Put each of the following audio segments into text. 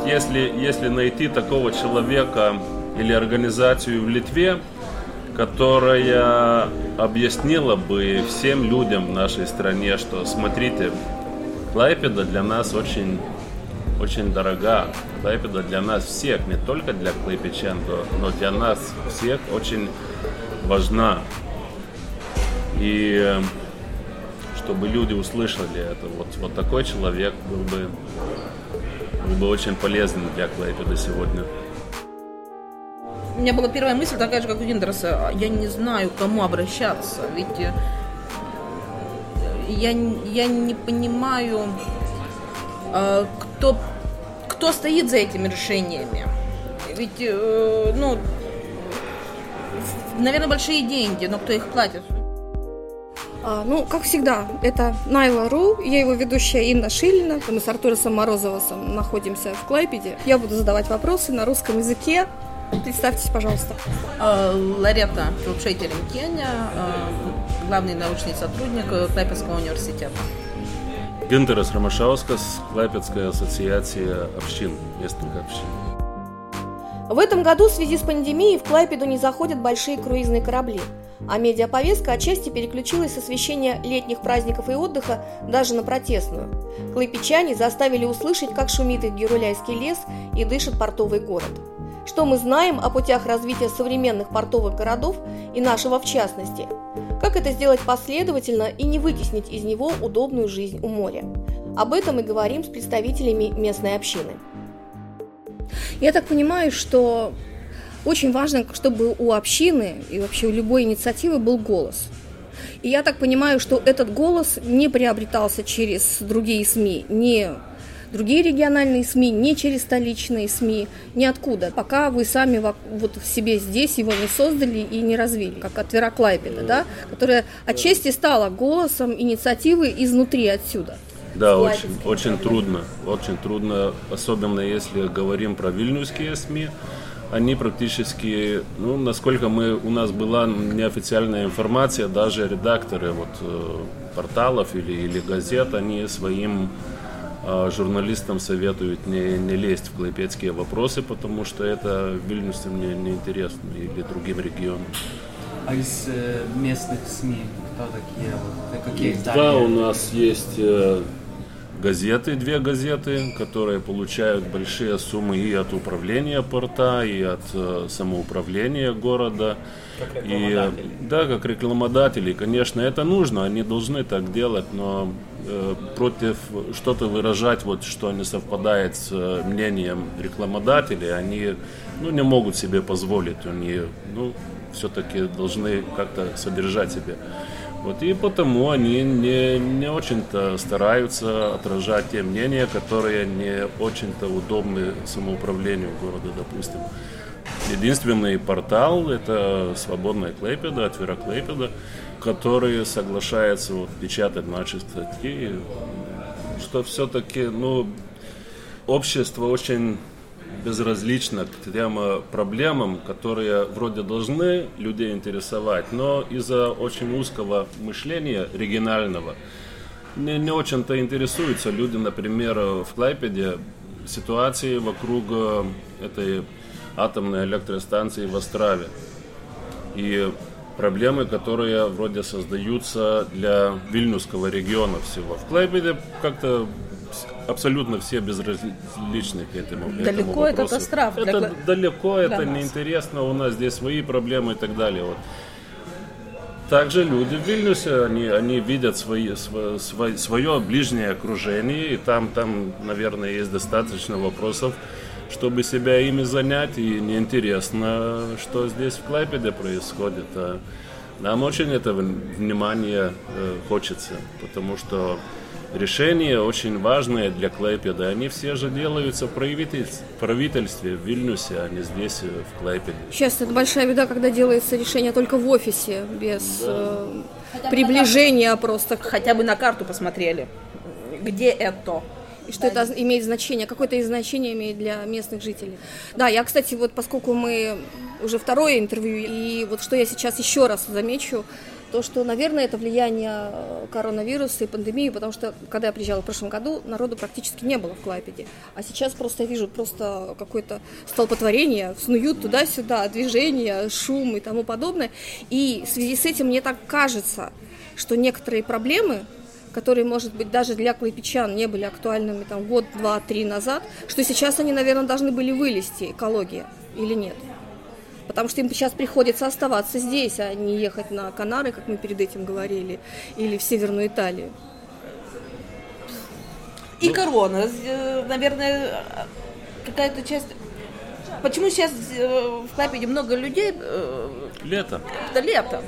вот если, если найти такого человека или организацию в Литве, которая объяснила бы всем людям в нашей стране, что смотрите, Клайпеда для нас очень, очень дорога. Клайпеда для нас всех, не только для клайпечан, но для нас всех очень важна. И чтобы люди услышали это, вот, вот такой человек был бы, был бы очень полезен для Клайпеда сегодня. У меня была первая мысль такая же, как у Виндерса. Я не знаю, к кому обращаться. Ведь э, я, я не понимаю, э, кто, кто стоит за этими решениями. Ведь, э, ну, наверное, большие деньги, но кто их платит? А, ну, как всегда, это Найла Ру, я его ведущая Инна Шилина. Мы с Артуром Морозовым находимся в Клайпеде. Я буду задавать вопросы на русском языке. Представьтесь, пожалуйста. А, Ларета Филпшейтерин Кеня, а, главный научный сотрудник Клайпецкого университета. Гинтерас Ромашаускас, Клайпецкая ассоциация общин, местных общин. В этом году в связи с пандемией в Клайпеду не заходят большие круизные корабли, а медиаповестка отчасти переключилась с освещения летних праздников и отдыха даже на протестную. Клайпечане заставили услышать, как шумит их Геруляйский лес и дышит портовый город – что мы знаем о путях развития современных портовых городов и нашего в частности? Как это сделать последовательно и не вытеснить из него удобную жизнь у моря? Об этом мы говорим с представителями местной общины. Я так понимаю, что очень важно, чтобы у общины и вообще у любой инициативы был голос. И я так понимаю, что этот голос не приобретался через другие СМИ, не другие региональные СМИ, не через столичные СМИ, ниоткуда, пока вы сами вот в себе здесь его не создали и не развили, как от Вера Клайпеда, да, которая отчасти стала голосом инициативы изнутри отсюда. Да, очень, очень трудно, очень трудно, особенно если говорим про вильнюсские СМИ, они практически, ну, насколько мы, у нас была неофициальная информация, даже редакторы вот, э, порталов или, или газет, они своим а журналистам советуют не, не лезть в клайпецкие вопросы, потому что это вильнюсам не, не интересно или другим регионам. А из э, местных СМИ кто такие? Вот, какие Да, у нас есть э, газеты, две газеты, которые получают большие суммы и от управления порта, и от э, самоуправления города. Как и, да, как рекламодатели. Конечно, это нужно, они должны так делать, но э, против что-то выражать, вот, что не совпадает с э, мнением рекламодателей, они ну, не могут себе позволить. Они ну, все-таки должны как-то содержать себя. Вот и потому они не, не очень-то стараются отражать те мнения, которые не очень-то удобны самоуправлению города, допустим. Единственный портал – это «Свободная Клейпеда», «Отвера Клейпеда», который соглашается вот, печатать наши статьи, что все-таки ну, общество очень безразлично к тем э, проблемам, которые вроде должны людей интересовать, но из-за очень узкого мышления регионального не, не очень-то интересуются люди, например, в Клайпеде ситуации вокруг э, этой атомной электростанции в Острове. И проблемы, которые вроде создаются для Вильнюсского региона всего. В Клайпеде как-то абсолютно все безразличны к этому. Далеко этому этот остров. Это для... далеко, для это нас. неинтересно, у нас здесь свои проблемы и так далее. Вот. Также люди в Вильнюсе, они, они видят свои, свое, свое ближнее окружение, и там, там, наверное, есть достаточно вопросов, чтобы себя ими занять, и неинтересно, что здесь в Клайпеде происходит. А нам очень это внимание э, хочется, потому что решения очень важные для Клайпеда. Они все же делаются в правительстве в Вильнюсе, а не здесь, э, в Клайпеде. Сейчас это большая беда, когда делается решение только в офисе, без да. э, приближения просто. Хотя бы на карту посмотрели, где это и что да. это имеет значение, какое-то из значение имеет для местных жителей. Да, я, кстати, вот поскольку мы уже второе интервью, и вот что я сейчас еще раз замечу, то, что, наверное, это влияние э, коронавируса и пандемии, потому что, когда я приезжала в прошлом году, народу практически не было в Клайпеде. А сейчас просто я вижу просто какое-то столпотворение, снуют туда-сюда, движение, шум и тому подобное. И в связи с этим мне так кажется, что некоторые проблемы, которые, может быть, даже для клайпечан не были актуальными там год, два, три назад, что сейчас они, наверное, должны были вылезти, экология, или нет? Потому что им сейчас приходится оставаться здесь, а не ехать на Канары, как мы перед этим говорили, или в Северную Италию. И ну, корона, э, наверное, какая-то часть... Почему сейчас э, в Клайпеде много людей? Э, лето. Это лето.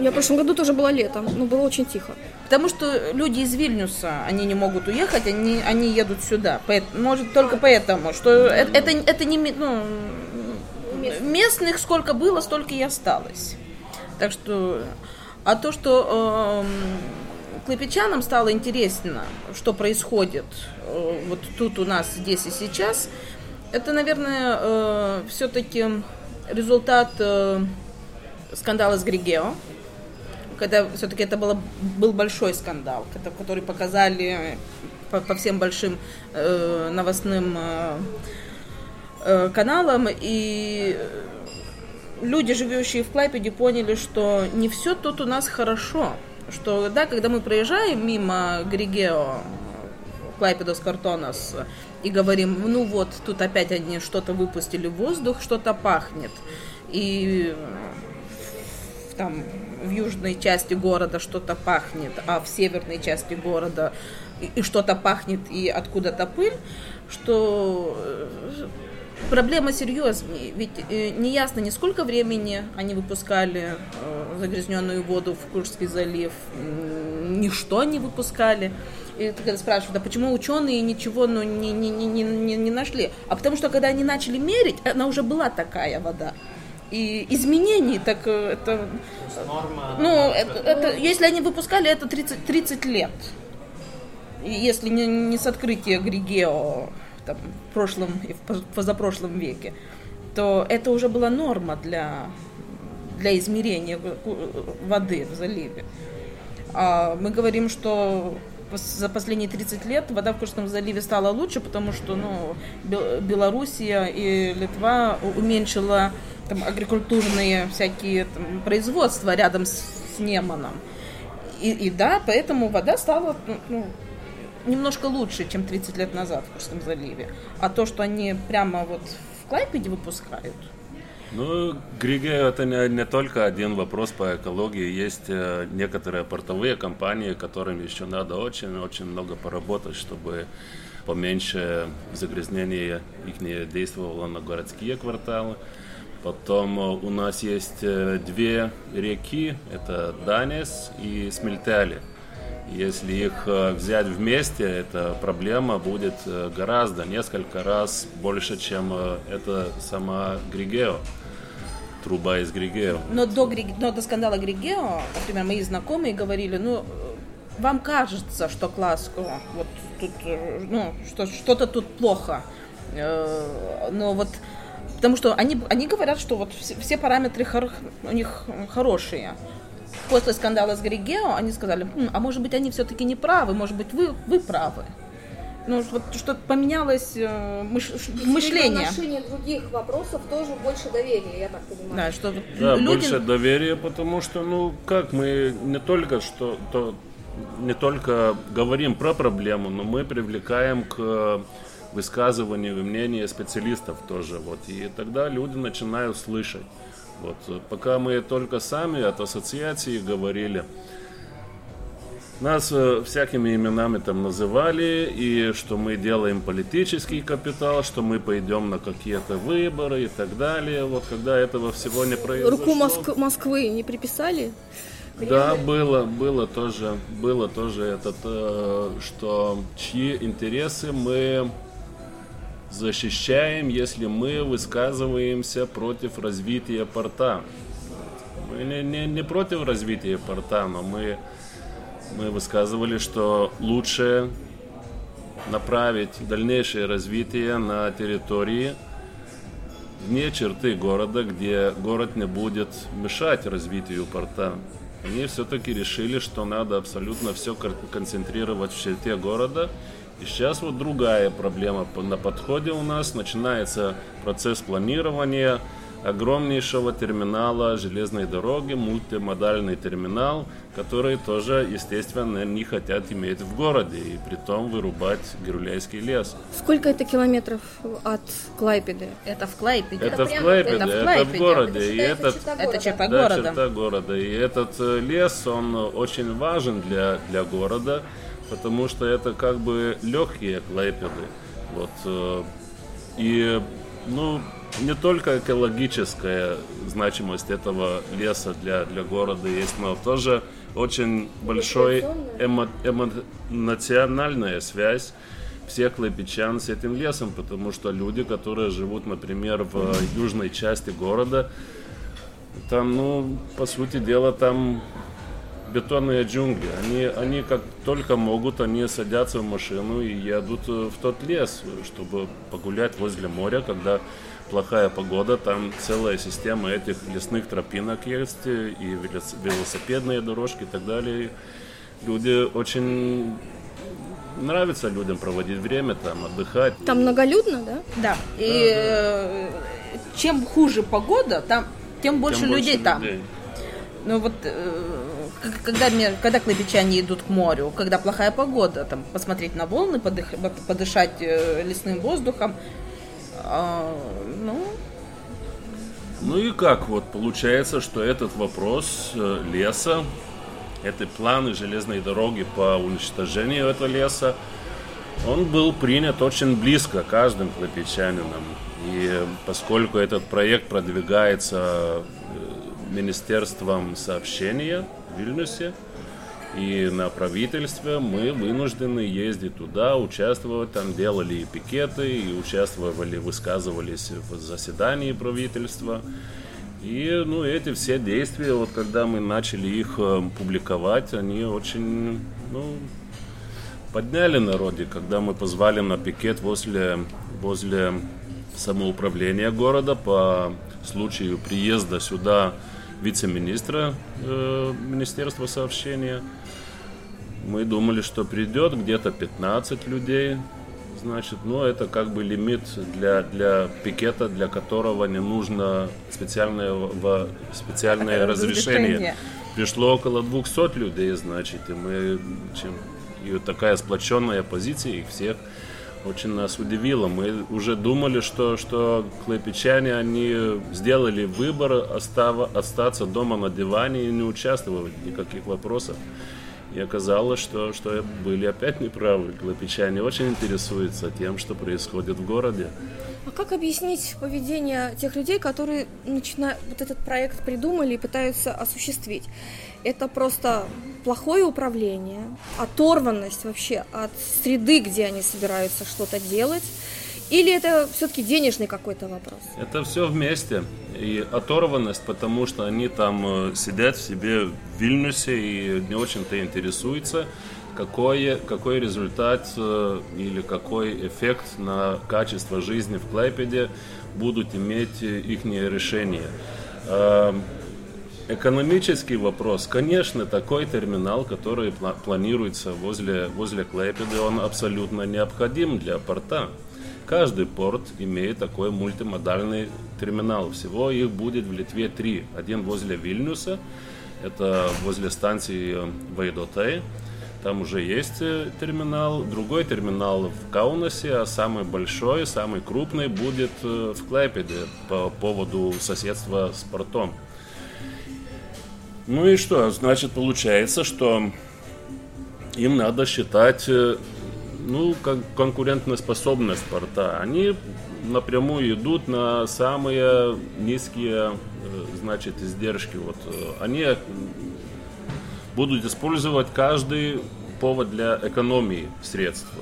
Я в прошлом году тоже было лето, но было очень тихо. Потому что люди из Вильнюса, они не могут уехать, они, они едут сюда. Может, только поэтому, что это, это, это не... Ну, местных сколько было, столько и осталось. Так что, а то, что э, клепичанам стало интересно, что происходит э, вот тут у нас здесь и сейчас, это, наверное, э, все-таки результат э, скандала с Григео, когда все-таки это было, был большой скандал, который показали по, по всем большим э, новостным э, Э, каналам, и люди, живущие в Клайпеде, поняли, что не все тут у нас хорошо. Что, да, когда мы проезжаем мимо Григео, Клайпедос Картонос, и говорим, ну вот, тут опять они что-то выпустили в воздух, что-то пахнет. И там в южной части города что-то пахнет, а в северной части города и, и что-то пахнет, и откуда-то пыль, что проблема серьезнее, ведь э, не ясно, ни сколько времени они выпускали э, загрязненную воду в Куршский залив, ни что они выпускали. И когда спрашиваешь, да почему ученые ничего ну, не, не, не, не, не нашли? А потому что когда они начали мерить, она уже была такая вода. И изменений, так э, это... Норма. Ну, это, это, если они выпускали, это 30, 30 лет. Если не, не с открытия Григео там, в прошлом и в позапрошлом веке, то это уже была норма для, для измерения воды в заливе. А мы говорим, что за последние 30 лет вода в Курском заливе стала лучше, потому что ну, Белоруссия и Литва уменьшила там, агрикультурные всякие там, производства рядом с, Неманом. И, и да, поэтому вода стала ну, ну немножко лучше, чем 30 лет назад в Курском заливе. А то, что они прямо вот в Клайпеде выпускают, ну, Григео это не, не только один вопрос по экологии. Есть э, некоторые портовые компании, которым еще надо очень-очень много поработать, чтобы поменьше загрязнение их не действовало на городские кварталы. Потом э, у нас есть э, две реки, это Данис и Смельтали. Если их э, взять вместе, эта проблема будет э, гораздо, несколько раз больше, чем э, это сама Григео, труба из Григео. Но до, но до скандала Григео, например, мои знакомые говорили, ну, вам кажется, что класс, вот тут, ну, что, что-то тут плохо, но вот Потому что они, они говорят, что вот все, все параметры хор, у них хорошие после скандала с Григео они сказали, М, а может быть они все-таки не правы, может быть вы, вы правы. Ну, вот что поменялось э, мыш, мышление. В отношении других вопросов тоже больше доверия, я так понимаю. Да, что да, люди... больше доверия, потому что, ну, как мы не только что, то, не только говорим про проблему, но мы привлекаем к высказыванию и мнению специалистов тоже. Вот, и тогда люди начинают слышать. Вот, пока мы только сами от ассоциации говорили, нас э, всякими именами там называли, и что мы делаем политический капитал, что мы пойдем на какие-то выборы и так далее. Вот когда этого всего не произошло. Руку Моск- Москвы не приписали? Да, было, было тоже, было тоже это, э, что чьи интересы мы защищаем, если мы высказываемся против развития порта. Мы не, не, не против развития порта, но мы, мы высказывали, что лучше направить дальнейшее развитие на территории вне черты города, где город не будет мешать развитию порта. они все-таки решили, что надо абсолютно все концентрировать в черте города. И сейчас вот другая проблема на подходе у нас. Начинается процесс планирования, огромнейшего терминала железной дороги, мультимодальный терминал, который тоже, естественно, не хотят иметь в городе, и при том вырубать Геруляйский лес. Сколько это километров от Клайпеды? Это в Клайпеде. Это, это в Клайпеде, это в, Клайпеде. это в городе. Это, и этот, это черта да, города. черта города. И этот э, лес, он очень важен для, для города, потому что это как бы легкие Клайпеды. Вот. Э, и, ну, не только экологическая значимость этого леса для, для города есть, но тоже очень большой эмо, эмоциональная связь всех клайпечан с этим лесом, потому что люди, которые живут, например, в южной части города, там, ну, по сути дела, там бетонные джунгли. Они, они как только могут, они садятся в машину и едут в тот лес, чтобы погулять возле моря, когда плохая погода, там целая система этих лесных тропинок есть, и велосипедные дорожки и так далее. Люди очень нравится людям проводить время там, отдыхать. Там многолюдно, да? Да. И да, да. Э, чем хуже погода, там тем больше тем людей больше там. Людей. Ну вот, э, когда, когда клыбичане идут к морю, когда плохая погода, там, посмотреть на волны, подых, подышать э, лесным воздухом, а, ну... Ну и как вот получается, что этот вопрос э, леса, эти планы железной дороги по уничтожению этого леса, он был принят очень близко каждым клопичанином. И поскольку этот проект продвигается Министерством сообщения в Вильнюсе, и на правительстве мы вынуждены ездить туда, участвовать, там делали и пикеты, и участвовали, высказывались в заседании правительства. И ну, эти все действия, вот когда мы начали их э, публиковать, они очень ну, подняли народе, когда мы позвали на пикет возле, возле самоуправления города по случаю приезда сюда вице-министра э, Министерства сообщения. Мы думали, что придет где-то 15 людей. Значит, ну это как бы лимит для, для пикета, для которого не нужно специальное, специальное разрешение. разрешение. Пришло около 200 людей, значит, и мы, чем, и такая сплоченная позиция их всех очень нас удивило. Мы уже думали, что, что клепичане, они сделали выбор остав, остаться дома на диване и не участвовать в никаких вопросах. И оказалось, что, что были опять неправы. Клопичане очень интересуются тем, что происходит в городе. А как объяснить поведение тех людей, которые начинают вот этот проект придумали и пытаются осуществить? Это просто плохое управление, оторванность вообще от среды, где они собираются что-то делать, или это все-таки денежный какой-то вопрос? Это все вместе. И оторванность, потому что они там э, сидят в себе в Вильнюсе и не очень-то интересуются, какой, какой результат э, или какой эффект на качество жизни в Клайпеде будут иметь их решения. Экономический вопрос. Конечно, такой терминал, который планируется возле, возле Клайпеды, он абсолютно необходим для порта. Каждый порт имеет такой мультимодальный терминал. Всего их будет в Литве три. Один возле Вильнюса, это возле станции Вейдотей. Там уже есть э, терминал. Другой терминал в Каунасе, а самый большой, самый крупный будет э, в Клайпеде по поводу соседства с портом. Ну и что? Значит, получается, что им надо считать э, ну, как конкурентоспособность порта, они напрямую идут на самые низкие, э, значит, издержки. Вот э, они будут использовать каждый повод для экономии средств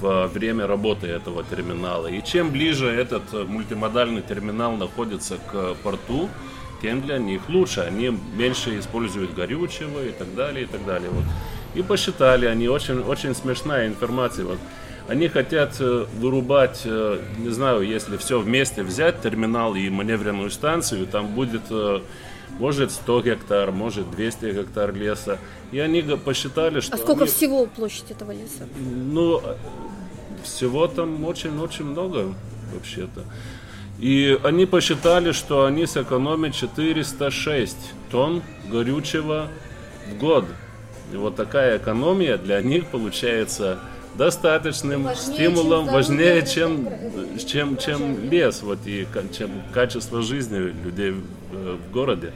во время работы этого терминала. И чем ближе этот мультимодальный терминал находится к порту, тем для них лучше. Они меньше используют горючего и так далее, и так далее. Вот. И посчитали они, очень, очень смешная информация. Вот. Они хотят э, вырубать, э, не знаю, если все вместе взять, терминал и маневренную станцию, там будет э, может 100 гектар, может 200 гектар леса. И они посчитали, что... А сколько они- всего площадь этого леса? ну, всего там очень-очень много вообще-то. И они посчитали, что они сэкономят 406 тонн горючего в год. И вот такая экономия для них получается достаточным Важнее, стимулом, чем важнее, здоровье чем, чем, чем лес, вот, и чем качество жизни людей в, э, в городе.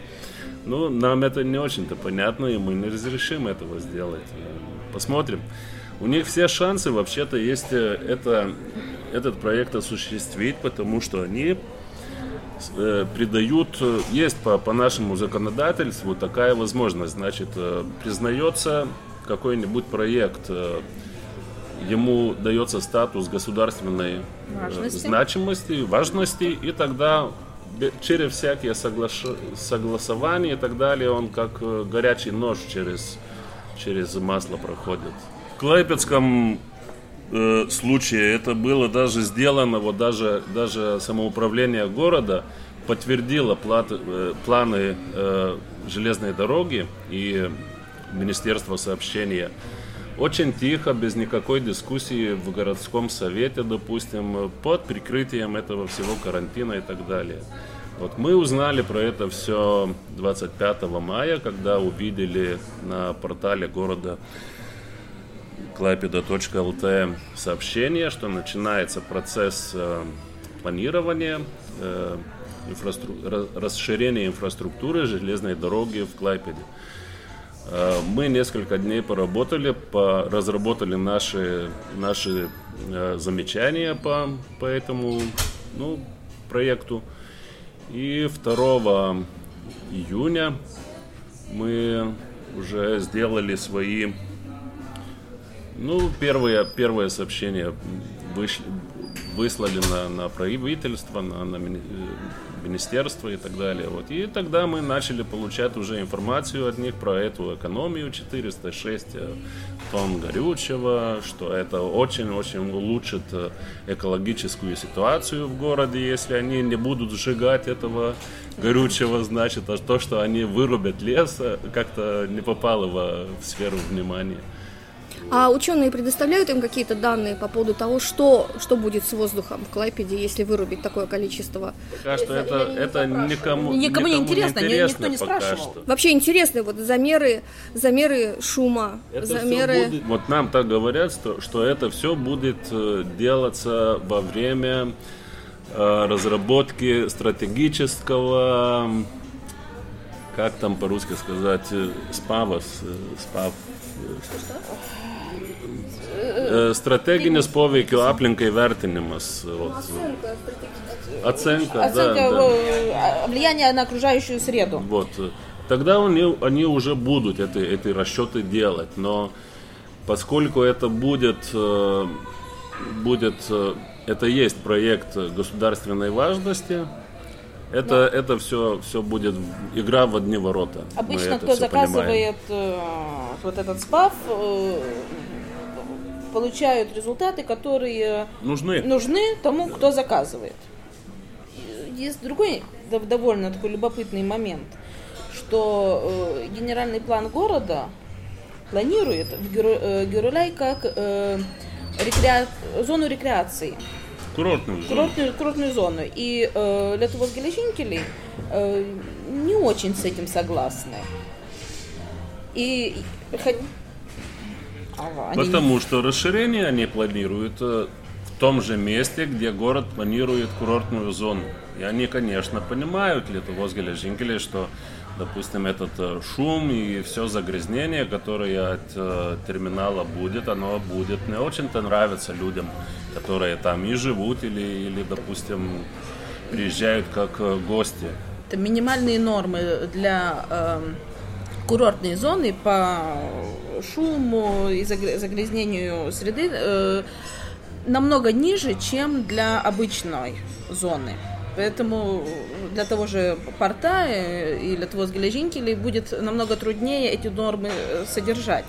Ну, нам это не очень-то понятно, и мы не разрешим этого сделать. Э, Посмотрим. У них все шансы вообще-то есть э, это, этот проект осуществить, потому что они э, придают, э, есть по, по нашему законодательству такая возможность, значит, э, признается какой-нибудь проект, ему дается статус государственной Важности. значимости, важности, и тогда через всякие соглаш- согласования и так далее, он как горячий нож через, через масло проходит. В Клайпецком э, случае это было даже сделано, вот даже, даже самоуправление города подтвердило платы- э, планы э, железной дороги и Министерство сообщения. Очень тихо, без никакой дискуссии в городском совете, допустим, под прикрытием этого всего карантина и так далее. Вот мы узнали про это все 25 мая, когда увидели на портале города клайпеда.лт сообщение, что начинается процесс э, планирования, э, расширения инфраструктуры железной дороги в Клайпеде. Э, Мы несколько дней поработали, по, разработали наши, наши э, замечания по, по этому ну, проекту. И 2 июня мы уже сделали свои ну, первые, первое сообщение вышли, выслали на, на правительство, на, на э, министерство и так далее. Вот. И тогда мы начали получать уже информацию от них про эту экономию 406 э, тонн горючего, что это очень-очень улучшит э, экологическую ситуацию в городе, если они не будут сжигать этого горючего, значит, а то, что они вырубят лес, как-то не попало в сферу внимания. А ученые предоставляют им какие-то данные по поводу того, что, что будет с воздухом в Клайпеде, если вырубить такое количество? Пока что это, не это запрашивают? никому, Никому не интересно, ни- никто не спрашивал. что. Вообще интересно, вот замеры, замеры шума, Это замеры... будет- вот нам так говорят, что, что это все будет э, делаться во время э, разработки стратегического, как там по-русски сказать, э, спава, с- э, стратегинės poveikio aplinkai vertinimas. Оценка, Оценка да, да. э, влияния на окружающую среду. Вот. Тогда они, они уже будут эти, эти расчеты делать. Но поскольку это будет, э, будет э, это есть проект государственной важности, это, это все, все будет игра в одни ворота. Обычно кто всё понимаем. заказывает э, вот этот спав, получают результаты, которые Нужны. нужны тому, кто заказывает. Есть другой дов- довольно такой любопытный момент, что э, генеральный план города планирует в Геру- э, Геруляй как э, рекреа- зону рекреации Курортную зону. курортную, курортную зону. И э, гележинкелей э, не очень с этим согласны. И они Потому что расширение они планируют э, в том же месте, где город планирует курортную зону. И они, конечно, понимают, Литовос Гележинкелей, что, допустим, этот э, шум и все загрязнение, которое от э, терминала будет, оно будет не очень-то нравиться людям, которые там и живут, или, или допустим, приезжают как э, гости. это минимальные нормы для эм, курортной зоны по шуму и загр- загрязнению среды э, намного ниже, чем для обычной зоны. Поэтому для того же порта э, и для того Гележинкелей будет намного труднее эти нормы э, содержать.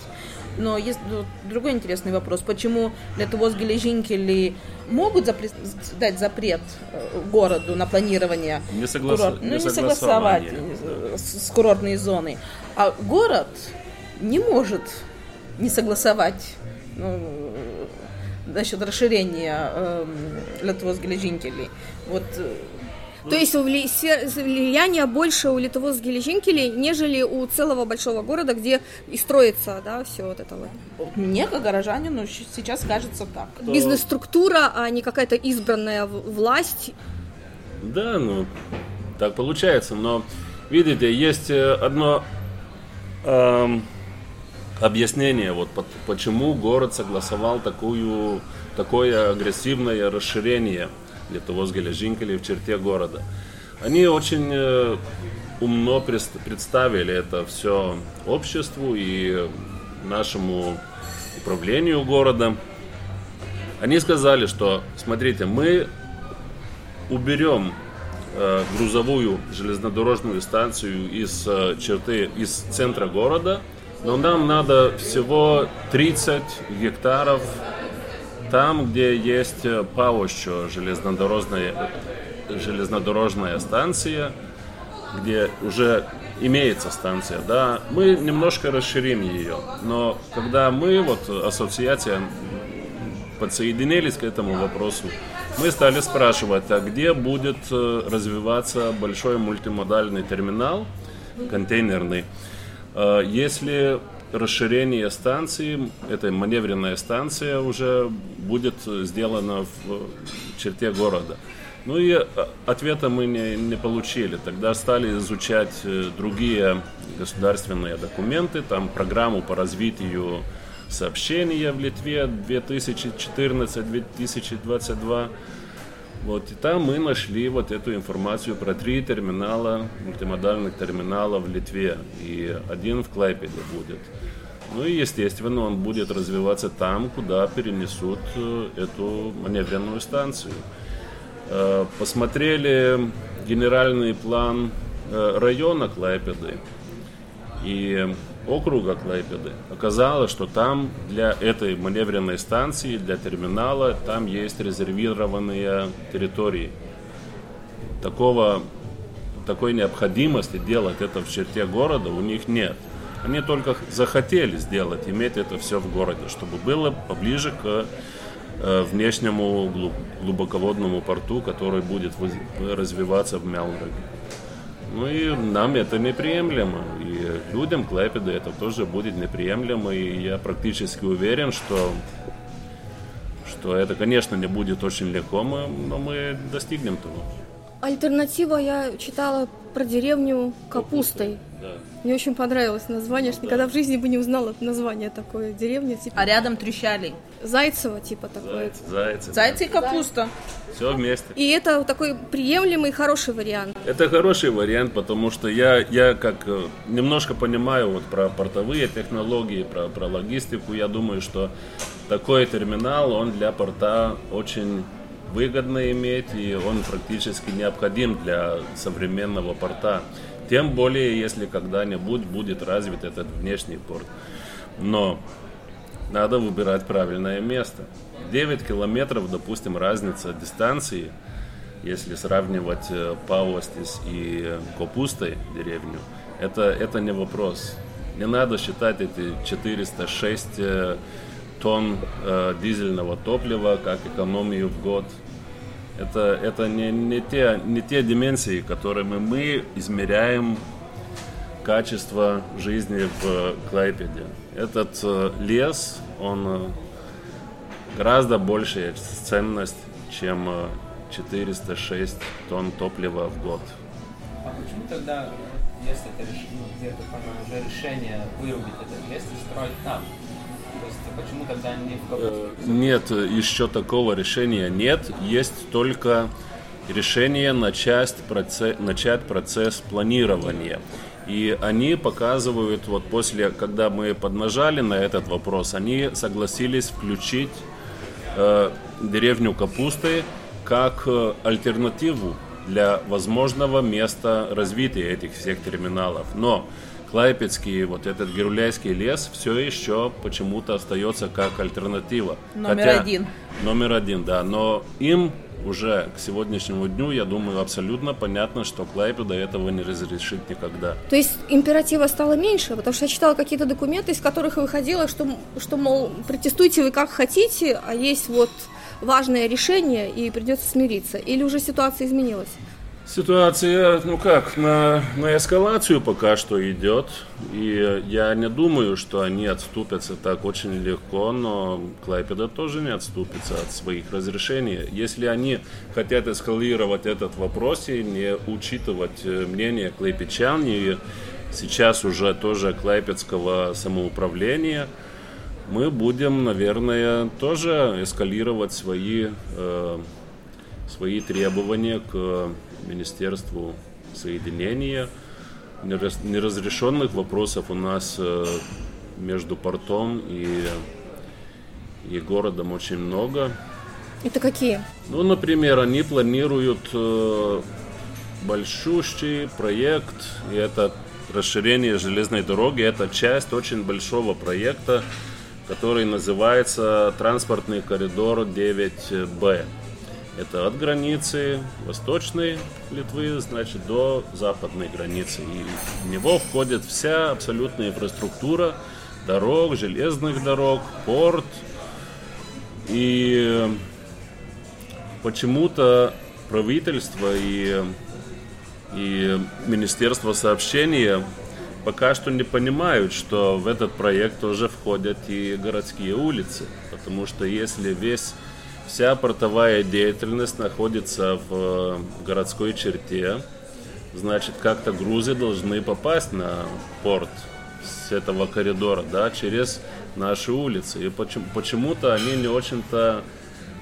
Но есть другой интересный вопрос. Почему Литвос Гележинкели могут запре- дать запрет э, городу на планирование Не соглас- курорт- ну, не не согласовать согласование, э, с, курортной зоной. А город не может не согласовать ну, насчет расширения э, Литвос Гележинкели. Вот э, То есть вли- сфер- влияние больше у Литовоз Гележинкелей, нежели у целого большого города, где и строится, да, все вот это вот. мне, как горожанину, сейчас кажется так. Бизнес-структура, а не какая-то избранная власть. Да, ну, так получается. Но, видите, есть э, одно эм, объяснение, вот по- почему город согласовал такую, такое агрессивное расширение Литовос Гележинкелей в черте города. Они очень э, умно представили это все обществу и нашему управлению города. Они сказали, что, смотрите, мы уберем э, грузовую железнодорожную станцию из э, черты, из центра города, но нам надо всего 30 гектаров там, где есть э, ПАО, железнодорожная, железнодорожная станция, где уже имеется станция, да, мы немножко расширим ее. Но когда мы, вот ассоциация, подсоединились к этому вопросу, мы стали спрашивать, а где будет э, развиваться большой мультимодальный терминал, контейнерный, Э, если расширение станции, эта маневренная станция уже будет сделана в черте города. Ну и э, ответа мы не, не получили. Тогда стали изучать э, другие государственные документы, там программу по развитию сообщения в Литве 2014-2022. Вот, и там мы нашли вот эту информацию про три терминала, мультимодальных терминала в Литве, и один в Клайпеде будет. Ну и, естественно, он будет развиваться там, куда перенесут э, эту маневренную станцию. Э, Посмотрели генеральный план э, района Клайпеды и округа Клайпеды. Оказалось, что там для этой маневренной станции, для терминала, там есть резервированные территории. Такого, такой необходимости делать это в черте города у них нет. Они только захотели сделать, иметь это все в городе, чтобы было поближе к э, внешнему глуб- глубоководному порту, который будет развиваться в Мелнроге. Ну и нам это неприемлемо. И людям Клайпеда это тоже будет неприемлемо. И я практически уверен, что, что это, конечно, не будет очень легко, но мы достигнем того. Альтернатива я читала про деревню Капустой. Да. Мне очень понравилось название, я ж никогда в жизни бы не узнала название такое. Деревня типа А рядом трещали. Зайцево, типа такое. Зайцы, зайцы. Зайцы и капуста. Все вместе. И это такой приемлемый, хороший вариант. Это хороший вариант, потому что я, я как э, немножко понимаю вот про портовые технологии, про, про логистику. Я думаю, что такой терминал, он для порта очень выгодно иметь, и он практически необходим для современного порта. Тем более, если когда-нибудь будет развит этот внешний порт. Но надо выбирать правильное место. 9 километров, допустим, разница дистанции, если сравнивать э, Павлостис и э, Копустой деревню, это, это не вопрос. Не надо считать эти 406 э, тонн э, дизельного топлива как экономию в год. Это, это не, не, те, не те дименсии, которыми мы измеряем качество жизни в Клайпеде. Этот э, лес, он э, гораздо большая ценность, чем э, 406 тонн топлива в год. А почему тогда, если это ну, где-то решение вырубить этот лес и строить там? То есть почему тогда не в Э? Нет, еще такого решения нет. Есть только решение начать процесс, начать процесс планирования. И они показывают, вот после, когда мы поднажали на этот вопрос, они согласились включить э, деревню Капусты как э, альтернативу для возможного места развития этих всех терминалов. Но Клайпецкий, вот этот Геруляйский лес все еще почему-то остается как альтернатива. Номер Хотя- один. Номер один, да. Но им уже к сегодняшнему дню, я думаю, абсолютно понятно, что Клайпеда этого не разрешит никогда. То есть императива стало меньше, потому что я читала какие-то документы, из которых выходило, что, что мол, протестуйте вы как хотите, а есть вот важное решение и придется смириться. Или уже ситуация изменилась? Ситуация, ну как, на, на эскалацию пока что идет. И я не думаю, что они отступятся так очень легко, но Клайпеда тоже не отступится от своих разрешений. Если они хотят эскалировать этот вопрос и не учитывать э, мнение клайпечан и сейчас уже тоже клайпецкого самоуправления, мы будем, наверное, тоже эскалировать свои, э, свои требования к Министерству соединения. Нераз- Неразрешенных вопросов у нас э, между портом и, и городом очень много. Это какие? Ну, например, они планируют э, большущий проект, и это расширение железной дороги, это часть очень большого проекта, который называется транспортный коридор 9Б. Это от границы восточной Литвы, значит, до западной границы. И в него входит вся абсолютная инфраструктура дорог, железных дорог, порт. И почему-то правительство и, и Министерство сообщения пока что не понимают, что в этот проект тоже входят и городские улицы. Потому что если весь, вся портовая деятельность находится в э, городской черте, значит как-то грузы должны попасть на порт с этого коридора, да, через наши улицы. И почему- почему-то они не очень-то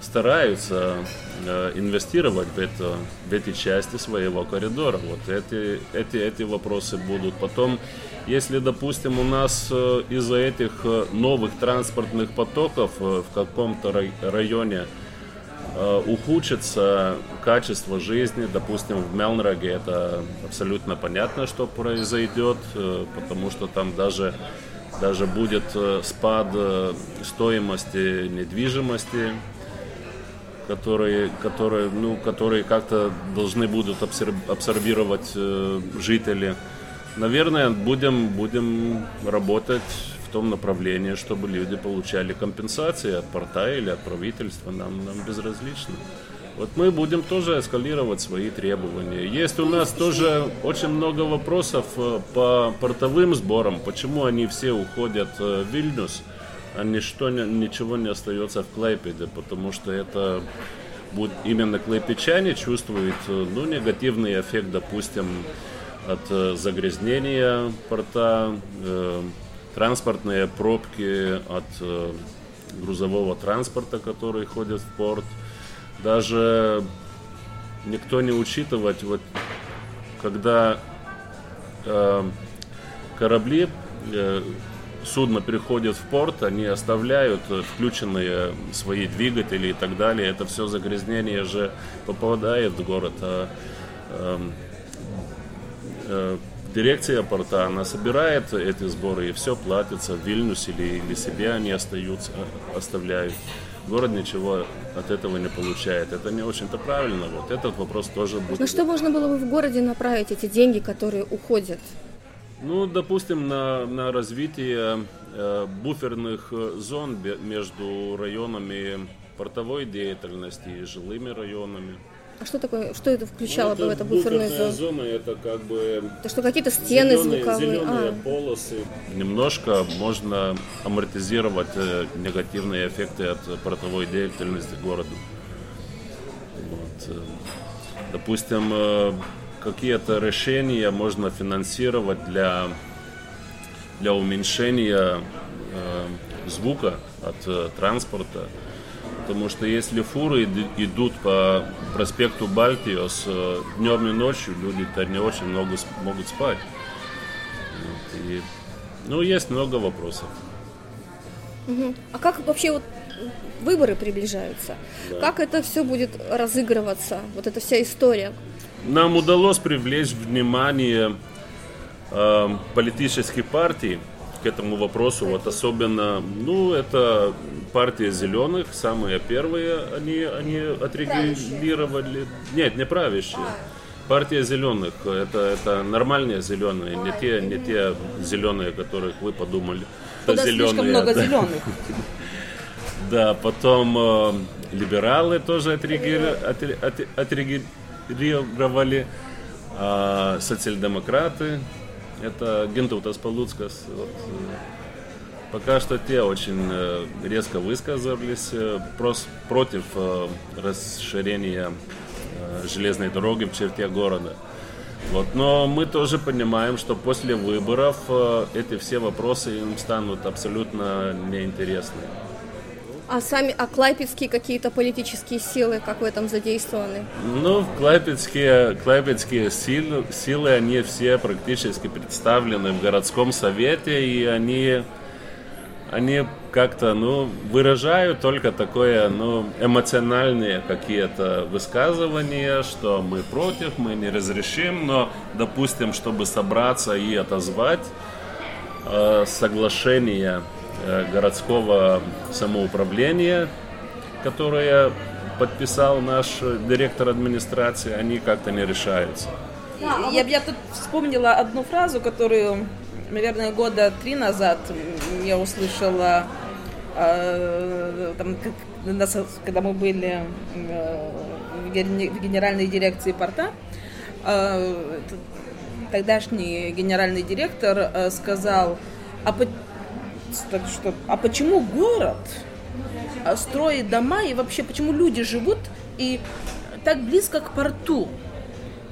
стараются э, инвестировать в, это, в эти части своего коридора. Вот эти, эти, эти вопросы будут. Потом, если, допустим, у нас э, из-за этих э, новых транспортных потоков э, в каком-то рай- районе ухудшится качество жизни, допустим, в Мелнраге это абсолютно понятно, что произойдет, потому что там даже, даже будет спад стоимости недвижимости, которые, которые, ну, которые как-то должны будут абсор- абсорбировать жители. Наверное, будем, будем работать в том направлении, чтобы люди получали компенсации от порта или от правительства. Нам, нам безразлично. Вот мы будем тоже эскалировать свои требования. Есть у нас тоже очень много вопросов э, по портовым сборам. Почему они все уходят э, в Вильнюс? а ничто, ничего не остается в Клайпеде, потому что это будет именно клайпечане чувствуют э, ну, негативный эффект, допустим, от э, загрязнения порта, э, транспортные пробки от э, грузового транспорта, который ходит в порт. Даже никто не учитывает, вот, когда э, корабли, э, судно переходит в порт, они оставляют включенные свои двигатели и так далее. Это все загрязнение же попадает в город. А, э, дирекция порта, она собирает эти сборы и все платится в Вильнюс или, или себе они остаются, э, оставляют. Город ничего от этого не получает. Это не очень-то правильно. Вот этот вопрос тоже будет. На что можно было бы в городе направить эти деньги, которые уходят? Ну, допустим, на, на развитие э, буферных э, зон между районами портовой деятельности и жилыми районами. А что такое, что это включало Ну, бы в это буферную зону? зона это как бы Это что, какие-то стены зеленые, звуковые? зеленые А, полосы. Немножко можно амортизировать э, негативные эффекты от портовой деятельности города. Вот, э, допустим, э, какие-то решения можно финансировать для, для уменьшения звука от транспорта. Потому что если фуры иду- идут по проспекту Балтиос э, днем и ночью, люди-то не очень много могут спать. Вот, и, ну, есть много вопросов. а как вообще вот выборы приближаются? Как это все будет разыгрываться? Вот эта вся история. Нам удалось привлечь внимание э, политических партий к этому вопросу, вот особенно, ну, это партия зеленых, самые первые, они, они отрегулировали, нет, не правящие. Партия зеленых, это, это нормальные зеленые, не те, не те зеленые, которых вы подумали. Куда слишком много да. зеленых. Да, потом э, либералы тоже отреагировали, отре- отре- отреагировали а социал-демократы, это Гентаутас Полуцкас, вот, э, пока что те очень э, резко высказывались э, прос- против расширения железной дороги в черте города. Вот. Но мы тоже понимаем, что после выборов эти все вопросы им станут абсолютно неинтересны. А сами, а клайпецкие какие-то политические силы, как в этом задействованы? Ну, клайпецкие, клайпецкие силы, силы, они все практически представлены в городском совете, и они, они как-то, ну, выражают только такое, ну, эмоциональные какие-то высказывания, что мы против, мы не разрешим, но, допустим, чтобы собраться и отозвать э, соглашение городского самоуправления, которое подписал наш директор администрации, они как-то не решаются. Я, я тут вспомнила одну фразу, которую, наверное, года три назад я услышала, э, там, когда мы были э, в ген- в генеральной дирекции порта. Э, Тогдашний генеральный директор э, сказал, а, так что, а почему город э, строит дома и вообще почему люди живут и так близко к порту?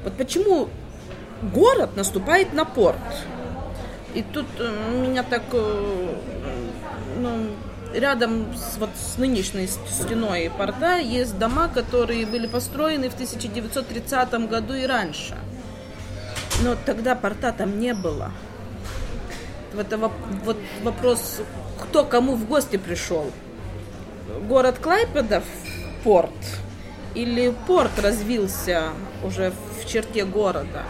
Вот почему город наступает на порт? И тут э, меня так э, ну, рядом с, вот, с нынешней стеной порта есть дома, которые были построены в 1930 году и раньше. Но тогда порта там не было. Это вот вопрос, кто кому в гости пришел. Город Клайпеда в порт или порт развился уже в черте города?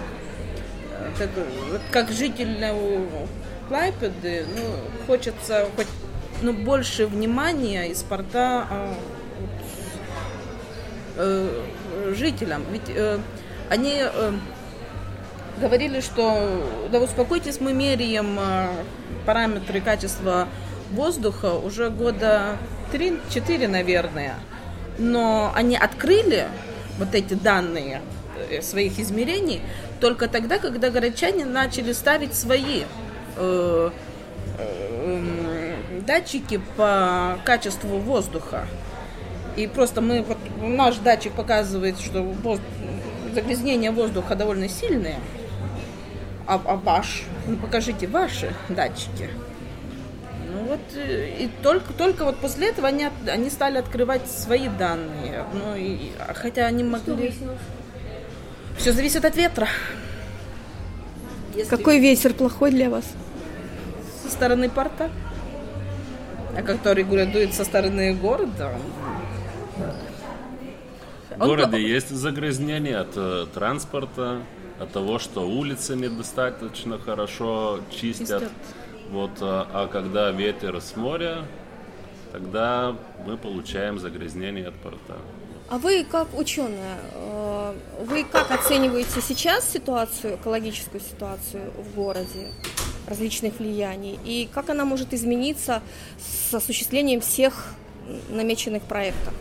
Э, Как, как житель э, Клайпеды, ну, хочется хоть ну, больше внимания из порта а, э, жителям. Ведь э, они э, говорили, что да успокойтесь, мы меряем э, параметры качества воздуха уже года 3-4, наверное. Но они открыли вот эти данные э, своих измерений только тогда, когда городчане начали ставить свои э, датчики по качеству воздуха. И просто мы, вот наш датчик показывает, что воз- загрязнение воздуха довольно сильное. А, а ваш? Ну покажите ваши датчики. Ну вот э, и только, только вот после этого они, от- они стали открывать свои данные. Ну и, а хотя они могли. Все зависит от ветра. Если Какой ветер плохой для вас? со стороны порта, а который дует со стороны города. В Он городе по- есть загрязнение от э, транспорта, от того, что улицы недостаточно хорошо чистят. Чистят. Вот, а, а когда ветер с моря, тогда мы получаем загрязнение от порта. А вы как ученая, э, вы как оцениваете сейчас ситуацию, экологическую ситуацию в городе, различных влияний, и как она может измениться с осуществлением всех намеченных проектов?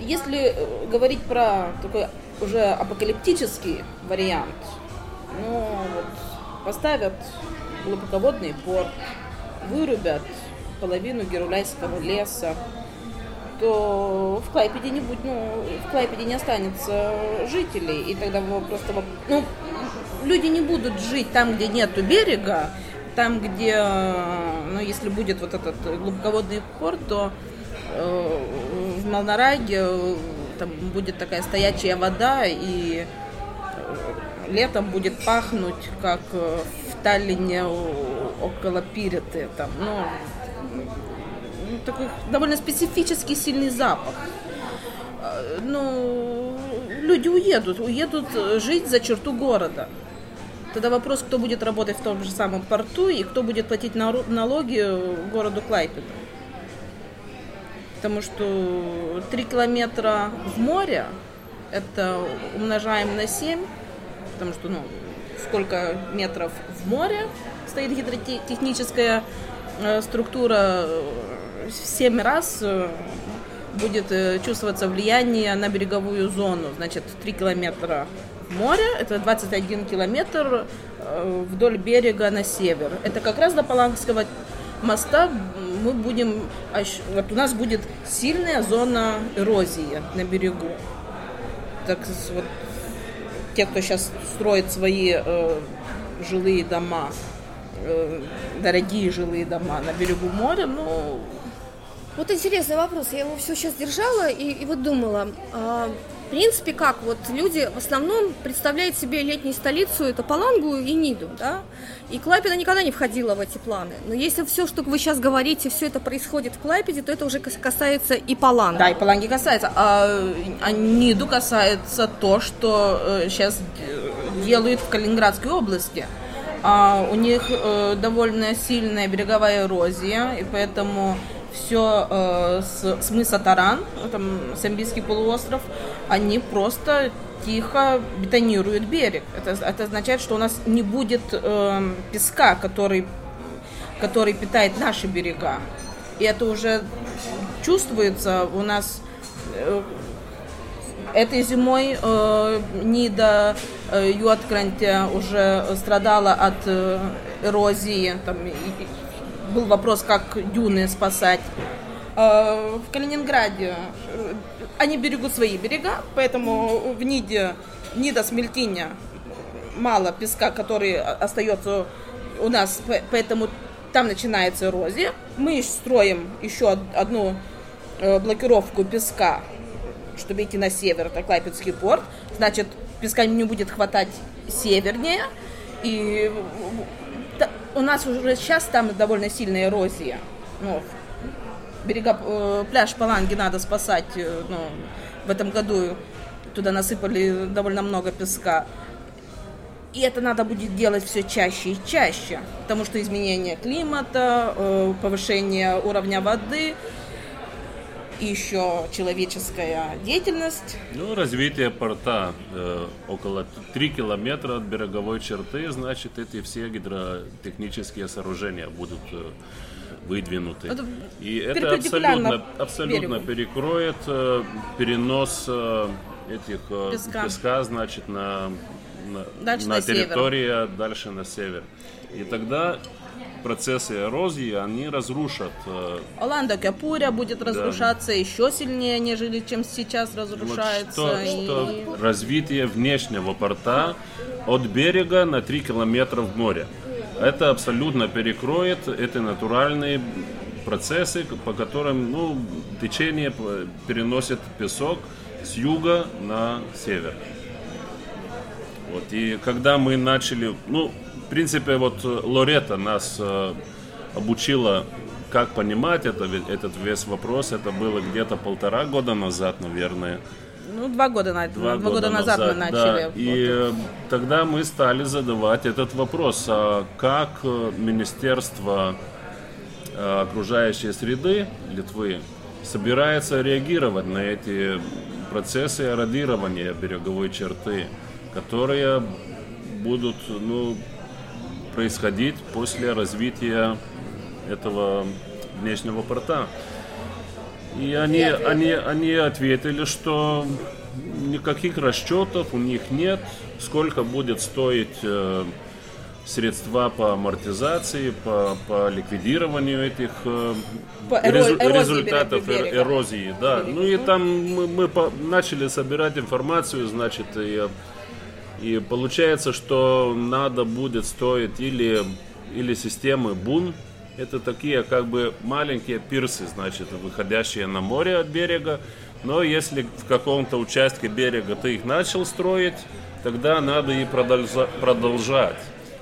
Если говорить про такой уже апокалиптический вариант, ну вот поставят глубоководный порт, вырубят половину Геруляйского леса, то в Клайпеде не будет, ну, в Клайпеде не останется жителей, и тогда просто, ну, люди не будут жить там, где нету берега, там, где, ну, если будет вот этот глубоководный порт, то э, в Малнараге э, там будет такая стоячая вода, и э, летом будет пахнуть, как э, в Таллине около Пиреты, там, ну, ну, такой довольно специфический сильный запах. Э, Ну, люди уедут, уедут жить за черту города. Тогда вопрос, кто будет работать в том же самом порту и кто будет платить налоги городу Клайпеду. Потому что 3 километра в море, это умножаем на 7, потому что, ну, сколько метров в море стоит гидротехническая э, структура, в 7 раз э, будет э, чувствоваться влияние на береговую зону. Значит, 3 километра в море, это 21 километр вдоль берега на север. Это как раз до Палангского моста мы будем, вот у нас будет сильная зона эрозии на берегу. Так вот, те, кто сейчас строит свои э, жилые дома, э, дорогие жилые дома на берегу моря, ну... Вот интересный вопрос. Я его все сейчас держала и, и вот думала, а, принципе, как вот люди в основном представляют себе летнюю столицу, это Палангу и Ниду, да, и Клайпеда никогда не входила в эти планы. Но если все, что вы сейчас говорите, все это происходит в Клайпеде, то это уже касается и Паланги. Да, и Паланги касается. А, а Ниду касается то, что сейчас э, делают в Калининградской области. А, у них э, довольно сильная береговая эрозия, и поэтому все э, с, с мыса Таран, там Самбийский полуостров, они просто тихо бетонируют берег. Это, это означает, что у нас не будет э, песка, который, который питает наши берега. И это уже чувствуется у нас э, этой зимой э, Нида э, Юаткранте уже страдала от э, эрозии, там, и, был вопрос, как дюны спасать. А, в Калининграде э, они берегут свои берега, поэтому в Ниде, Нида Смельтиня мало песка, который остается у нас, поэтому там начинается эрозия. Мы строим еще одну э, блокировку песка, чтобы идти на север, это Клайпецкий порт. Значит, песка не будет хватать севернее, и у нас уже сейчас там довольно сильная эрозия. Ну, берега, э, пляж Паланги надо спасать. Э, ну, в этом году туда насыпали довольно много песка. И это надо будет делать все чаще и чаще, потому что изменение климата, э, повышение уровня воды, еще человеческая деятельность. Ну, развитие порта э, около 3 километра от береговой черты, значит, эти все гидротехнические сооружения будут э, выдвинуты. Это и это абсолютно, абсолютно перекроет э, перенос э, этих э, песка. песка, значит, на, на, дальше на, на территорию, дальше на север. И тогда процессы эрозии, они разрушат. Э, Оланда Капуря будет разрушаться да. еще сильнее, нежели чем сейчас разрушается. Вот что, и... что развитие внешнего порта от берега на 3 километра в море. Это абсолютно перекроет эти натуральные процессы, по которым ну, течение переносит песок с юга на север. Вот, и когда мы начали, ну, принципе, вот э, Лорета нас э, обучила, как понимать это, этот весь вопрос. Это было где-то полтора года назад, наверное. Ну, два года, на... два, два года, года назад, назад мы начали. Да. И вот. тогда мы стали задавать этот вопрос, а как э, Министерство окружающей среды Литвы собирается реагировать на эти процессы эродирования береговой черты, которые будут ну, происходить после развития этого внешнего порта. И они, они, они ответили, что никаких расчетов у них нет, сколько будет стоить э, средства по амортизации, по, по ликвидированию этих э, по эрозии результатов берега. эрозии. Да. Ну и там мы, мы по, начали собирать информацию, значит, и и получается, что надо будет стоить или, или системы БУН, это такие как бы маленькие пирсы, значит, выходящие на море от берега. Но если в каком-то участке берега ты их начал строить, тогда надо и продолжа- продолжать.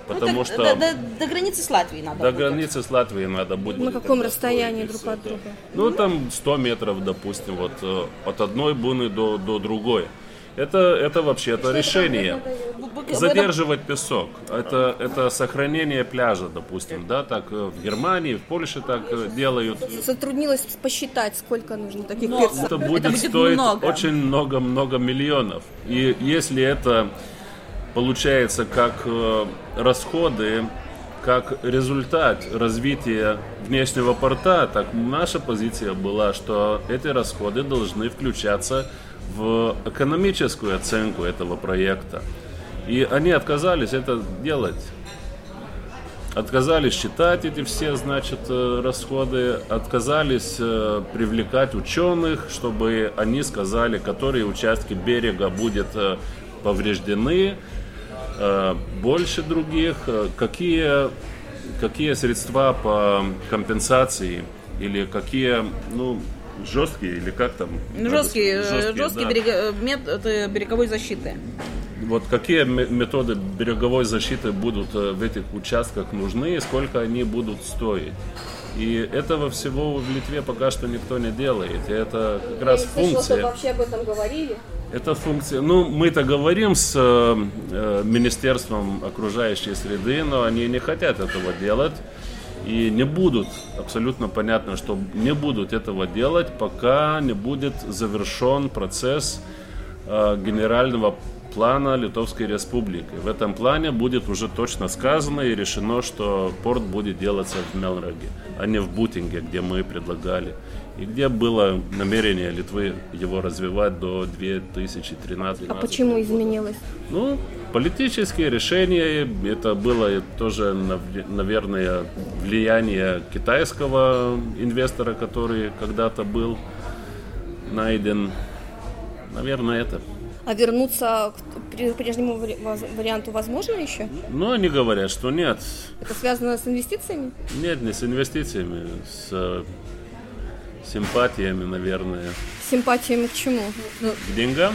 Потому ну, что до, до, до границы с Латвией надо. До будет. границы с Латвией надо будет. На каком расстоянии друг от друга? Ну там 100 метров, допустим, вот э, от одной буны до, до другой. Это, это вообще-то решение. Задерживать песок. Это, это сохранение пляжа, допустим, да, так э, в Германии, в Польше так э, делают. Затруднилось посчитать, сколько нужно таких перцев. Это будет, Это будет стоить много. очень много-много миллионов. И если это получается как э, расходы, как результат развития внешнего порта, так наша позиция была, что эти расходы должны включаться в экономическую оценку этого проекта. И они отказались это делать. Отказались считать эти все, значит, э, расходы, отказались э, привлекать ученых, чтобы они сказали, которые участки берега будут э, повреждены, больше других, какие, какие средства по компенсации или какие, ну, жесткие или как там? Ну, Жесткие, э, Жесткие, жесткие да. берега- э, методы береговой защиты. Вот какие ме- методы береговой защиты будут э, в этих участках нужны и сколько они будут стоить. И этого всего в Литве пока что никто не делает. И это как раз функция. вообще об этом говорили. Это функция. Ну, мы-то говорим с э, Министерством окружающей среды, но они не хотят этого делать. И не будут, абсолютно понятно, что не будут этого делать, пока не будет завершен процесс э, генерального плана Литовской Республики. В этом плане будет уже точно сказано и решено, что порт будет делаться в Мелнраге, а не в Бутинге, где мы предлагали. И где было намерение Литвы его развивать до 2013 А почему изменилось? ну, политические решения, это было тоже, нав- наверное, влияние китайского инвестора, который когда-то был найден. Наверное, это. А вернуться к пре- прежнему варианту возможно еще? Но они говорят, что нет. Это связано с инвестициями? Нет, не с инвестициями, с симпатиями, наверное, симпатиями к чему? к деньгам.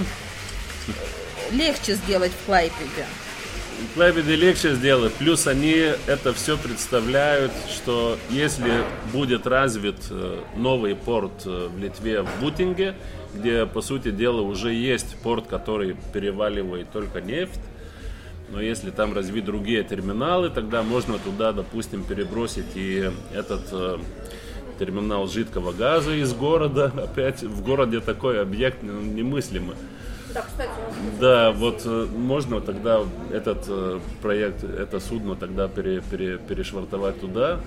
Легче сделать в Клайпеде. Клайпеде легче сделать. Плюс они это все представляют, что если будет развит э, новый порт э, в Литве, в Бутинге, где, по сути дела, уже есть порт, который переваливает только нефть, но если там развить другие терминалы, тогда можно туда, допустим, перебросить и этот э, терминал жидкого газа из города. Опять в городе такой объект ну, немыслимый. Да, кстати, Да, вот э, можно тогда этот э, проект, это судно тогда пере- пере- перешвартовать туда.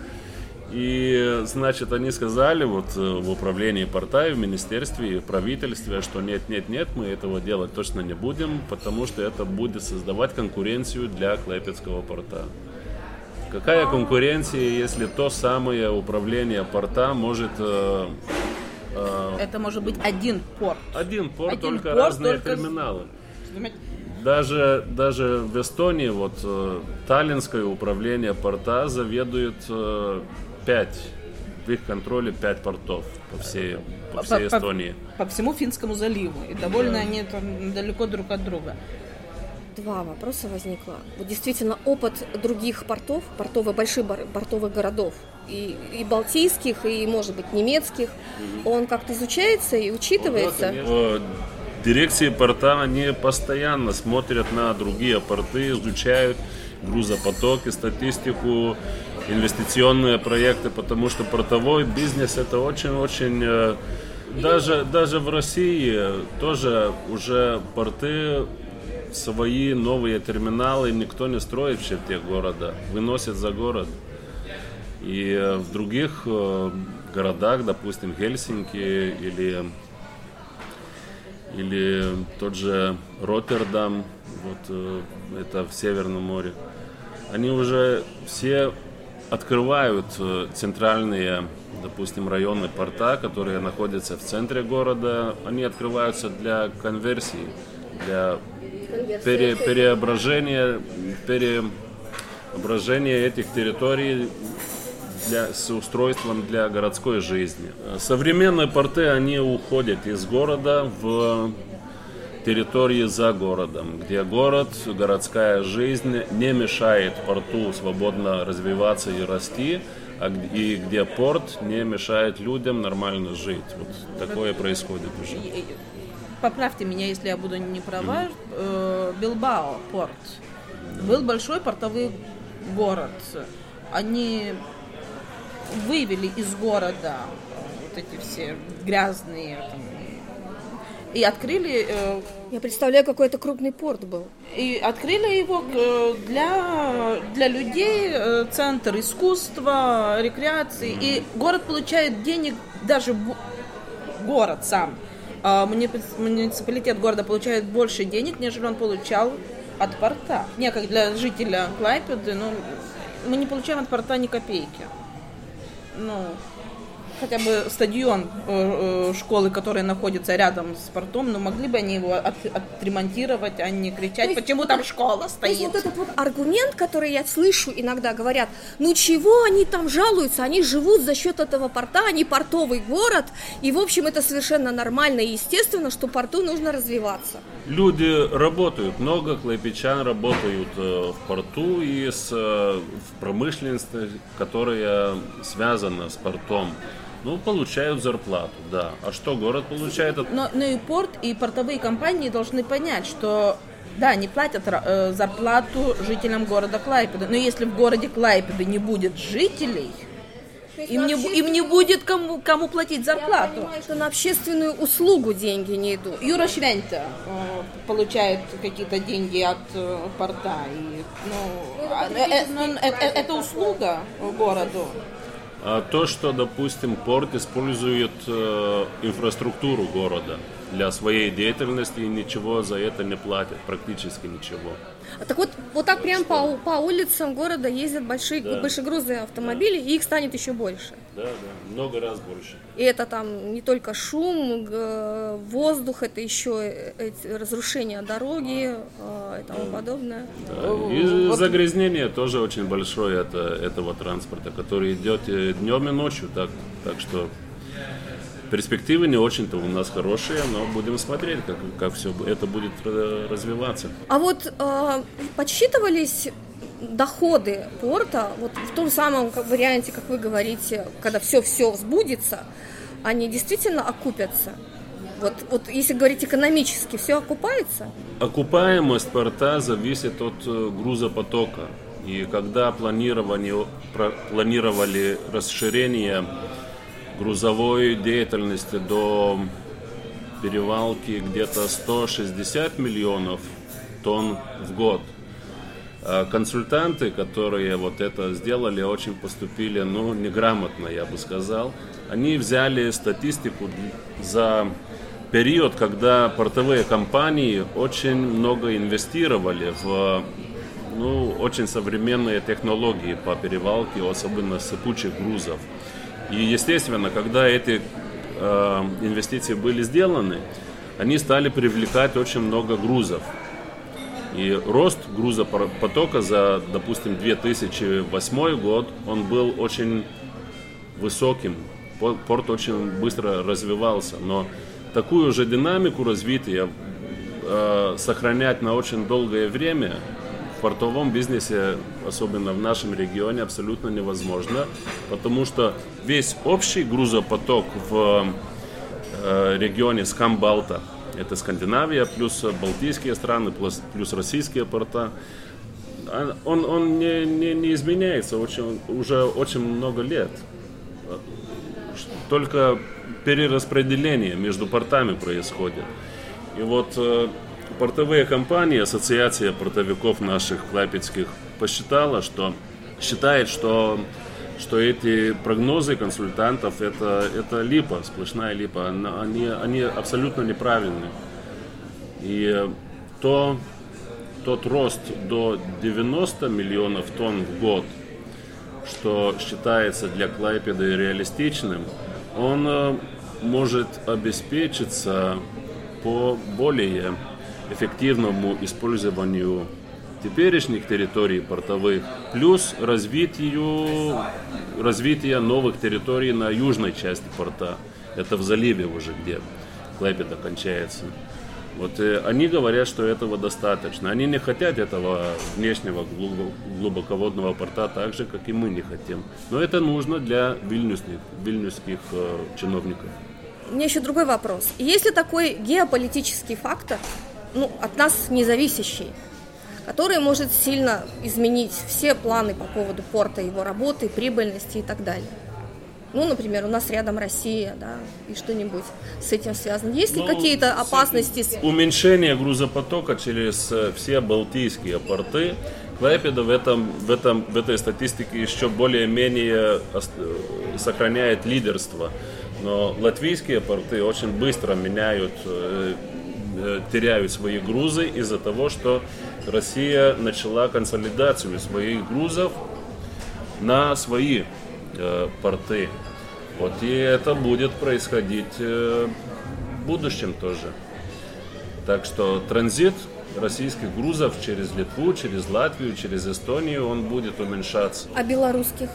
И, значит, они сказали вот э, в управлении порта и в министерстве и в правительстве, что нет, нет, нет, мы этого делать точно не будем, потому что это будет создавать конкуренцию для Клайпецкого порта. Какая конкуренция, если то самое управление порта может Это может быть один порт. один порт, Один только порт, разные только терминалы. Даже, даже в Эстонии вот э, Таллинское управление порта заведует э, пять, в их контроле пять портов по всей, по всей По- по- Эстонии. По всему Финскому заливу. И довольно они там далеко друг от друга. Два вопроса возникло. Вот действительно опыт других портов, портовых, больших портовых городов, и, и балтийских, и, может быть, немецких, он как-то изучается и учитывается? Э, Дирекции порта, они постоянно смотрят на другие порты, изучают грузопотоки, статистику, инвестиционные проекты, потому что портовой бизнес это очень-очень... э, Даже, даже в России тоже уже порты свои новые терминалы никто не строит в черте города, выносит за город. И э, в других э, городах, допустим, Хельсинки или или тот же Роттердам, вот э, это в Северном море, они уже все открывают центральные, допустим, районы порта, которые находятся в центре города, они открываются для конверсии, для пере- преображения, преображения этих территорий для, с устройством для городской жизни. Современные порты, они уходят из города в территории за городом, где город, городская жизнь не мешает порту свободно развиваться и расти, а и где порт не мешает людям нормально жить. Вот такое происходит уже. поправьте меня, если я буду не права, э, Билбао порт. Был большой портовый город. Они вывели из города вот эти все грязные там, и открыли э, Я представляю, какой это крупный порт был. и открыли его э, для, для людей, э, центр искусства, рекреации. И город получает денег, даже город сам. А муни- Муниципалитет города получает больше денег, нежели он получал от порта. Не как для жителя Клайпеды, но мы не получаем от порта ни копейки. Ну, хотя бы стадион э, э, школы, который находится рядом с портом, но могли бы они его от- отремонтировать, а не кричать, То есть почему там школа То есть стоит. вот этот вот аргумент, который я слышу иногда говорят, ну чего они там жалуются, они живут за счет этого порта, они портовый город, и в общем это совершенно нормально и естественно, что порту нужно развиваться. Люди работают, много клайпечан работают э, в порту и с, в промышленности, которая связана с портом. Ну, получают зарплату, да. А что город получает? от- Но, но и порт, и портовые компании должны понять, что да, они платят э, зарплату жителям города Клайпеда, но если в городе Клайпеда не будет жителей, им не, им не будет кому, кому платить Я зарплату. понимаю, что на общественную услугу деньги не идут. Юра Швента э, получает какие-то деньги от э, порта. И, ну, Ну, а, это э, э, э, э, это праздник, услуга городу. А то, что, допустим, порт использует э, инфраструктуру города для своей деятельности и ничего за это не платит, практически ничего. А Так вот, вот так прям по, по улицам города ездят большие, Да. большегрузые автомобили, и их станет еще больше. Да, да, много раз больше. И это там не только шум, воздух, это еще э- эти разрушения дороги э, и тому подобное. Да, И загрязнение тоже очень большое это, этого транспорта, который идет э, днем и ночью, так, так что перспективы не очень-то у нас хорошие, но будем смотреть, как, как все это будет э, развиваться. А вот э, подсчитывались доходы порта, вот в том самом варианте, как вы говорите, когда все-все сбудется, они действительно окупятся? Вот, вот если говорить экономически, все окупается? Окупаемость порта зависит от э, грузопотока. И когда планирование, планировали расширение грузовой деятельности до перевалки где-то 160 миллионов тонн в год, а консультанты, которые вот это сделали, очень поступили, ну, неграмотно, я бы сказал. Они взяли статистику за период, когда портовые компании очень много инвестировали в ну, очень современные технологии по перевалке, особенно сыпучих грузов. И, естественно, когда эти э, инвестиции были сделаны, они стали привлекать очень много грузов. И рост грузопотока за, допустим, 2008 год, он был очень высоким. По- Порт очень быстро развивался, но такую же динамику развития э, сохранять на очень долгое время в портовом бизнесе, особенно в нашем регионе, абсолютно невозможно, потому что весь общий грузопоток в э, регионе Скамбалта, это Скандинавия, плюс Балтийские страны, плюс, плюс российские порта, а- он, он не, не, не изменяется очень, уже очень много лет. Только перераспределение между портами происходит. И вот э, портовые компании, ассоциация портовиков наших клайпецких посчитала, что считает, что что эти прогнозы консультантов это, это липа, сплошная липа, они, они абсолютно неправильны. И то, тот рост до 90 миллионов тонн в год, что считается для Клайпеды реалистичным, он э, может обеспечиться по более эффективному использованию теперешних территорий портовых, плюс развитию, развитие новых территорий на южной части порта. Это в заливе уже, где Клайпеда кончается. Вот э, они говорят, что этого достаточно. Они не хотят этого внешнего глубо- глубоководного порта так же, как и мы не хотим. Но это нужно для вильнюсных, вильнюсских э, чиновников. у меня еще другой вопрос. Есть ли такой геополитический фактор, ну, от нас независящий, который может сильно изменить все планы по поводу порта, его работы, прибыльности и так далее? Ну, например, у нас рядом Россия, да, и что-нибудь с этим связано. Есть ли Ну, какие-то опасности? Уменьшение грузопотока через э, все балтийские порты. Клайпеда в, этом, в, этом, в этой статистике еще более-менее э, сохраняет лидерство. Но латвийские порты очень быстро меняют, э, теряют свои грузы из-за того, что Россия начала консолидацию своих грузов на свои э, порты. Вот и это будет происходить э, в будущем тоже. Так что транзит российских грузов через Литву, через Латвию, через Эстонию, он будет уменьшаться. А белорусских?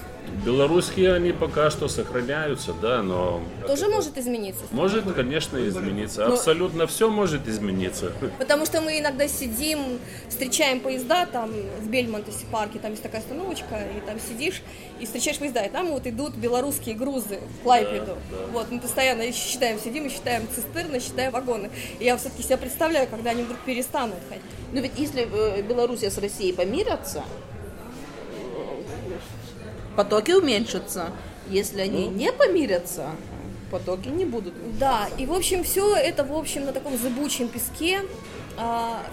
Белорусские они пока что сохраняются, да, но Тоже может измениться? может, конечно, измениться. Абсолютно все может измениться. Потому что мы иногда сидим, встречаем поезда там в Бельмонтесе парке, там есть такая остановочка, и там сидишь и встречаешь поезда, и там вот идут белорусские грузы в Клайпеду. Вот, мы постоянно считаем, сидим и считаем цистерны, считаем вагоны. И я все-таки себя представляю, когда они вдруг перестанут ходить. Но ведь если э, Белоруссия с Россией помирятся, потоки уменьшатся. Если они не помирятся, потоки не будут. Да, и в общем все это в общем на таком зыбучем песке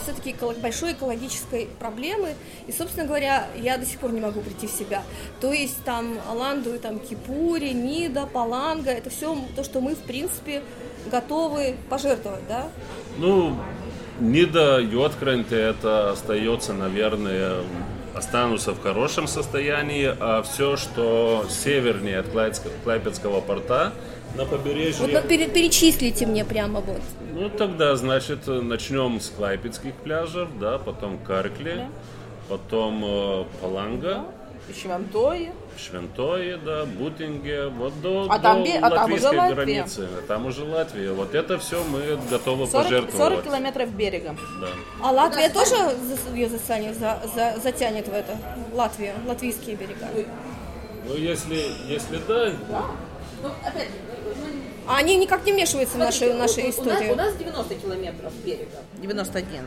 все-таки большой экологической проблемы. И, собственно говоря, я до сих пор не могу прийти в себя. То есть там Аланду, там Кипури, Нида, Паланга, это все то, что мы, в принципе, готовы пожертвовать, да? Ну, Нида, Йоткренте, это остается, наверное, останутся в хорошем состоянии, а все, что севернее от Клайпецк- Клайпецкого порта на побережье... Вот ну, пере- перечислите мне прямо вот. Ну, тогда, значит, начнем с Клайпецких пляжев, да, потом Каркли, потом э, Паланга, Швантое. Швентое, да, Бутинге, вот до, А до там бе- а там уже латвийской Латвия. границы. А там уже Латвия. Вот это все мы готовы 40, пожертвовать. 40 километров берегом. Да. А Латвия тоже за- ее затянет, за- за- затянет в это? Латвия, латвийские берега. Ну, если, если да, А они никак не вмешиваются в нашу, нашу историю. У нас 90 километров берега. 91.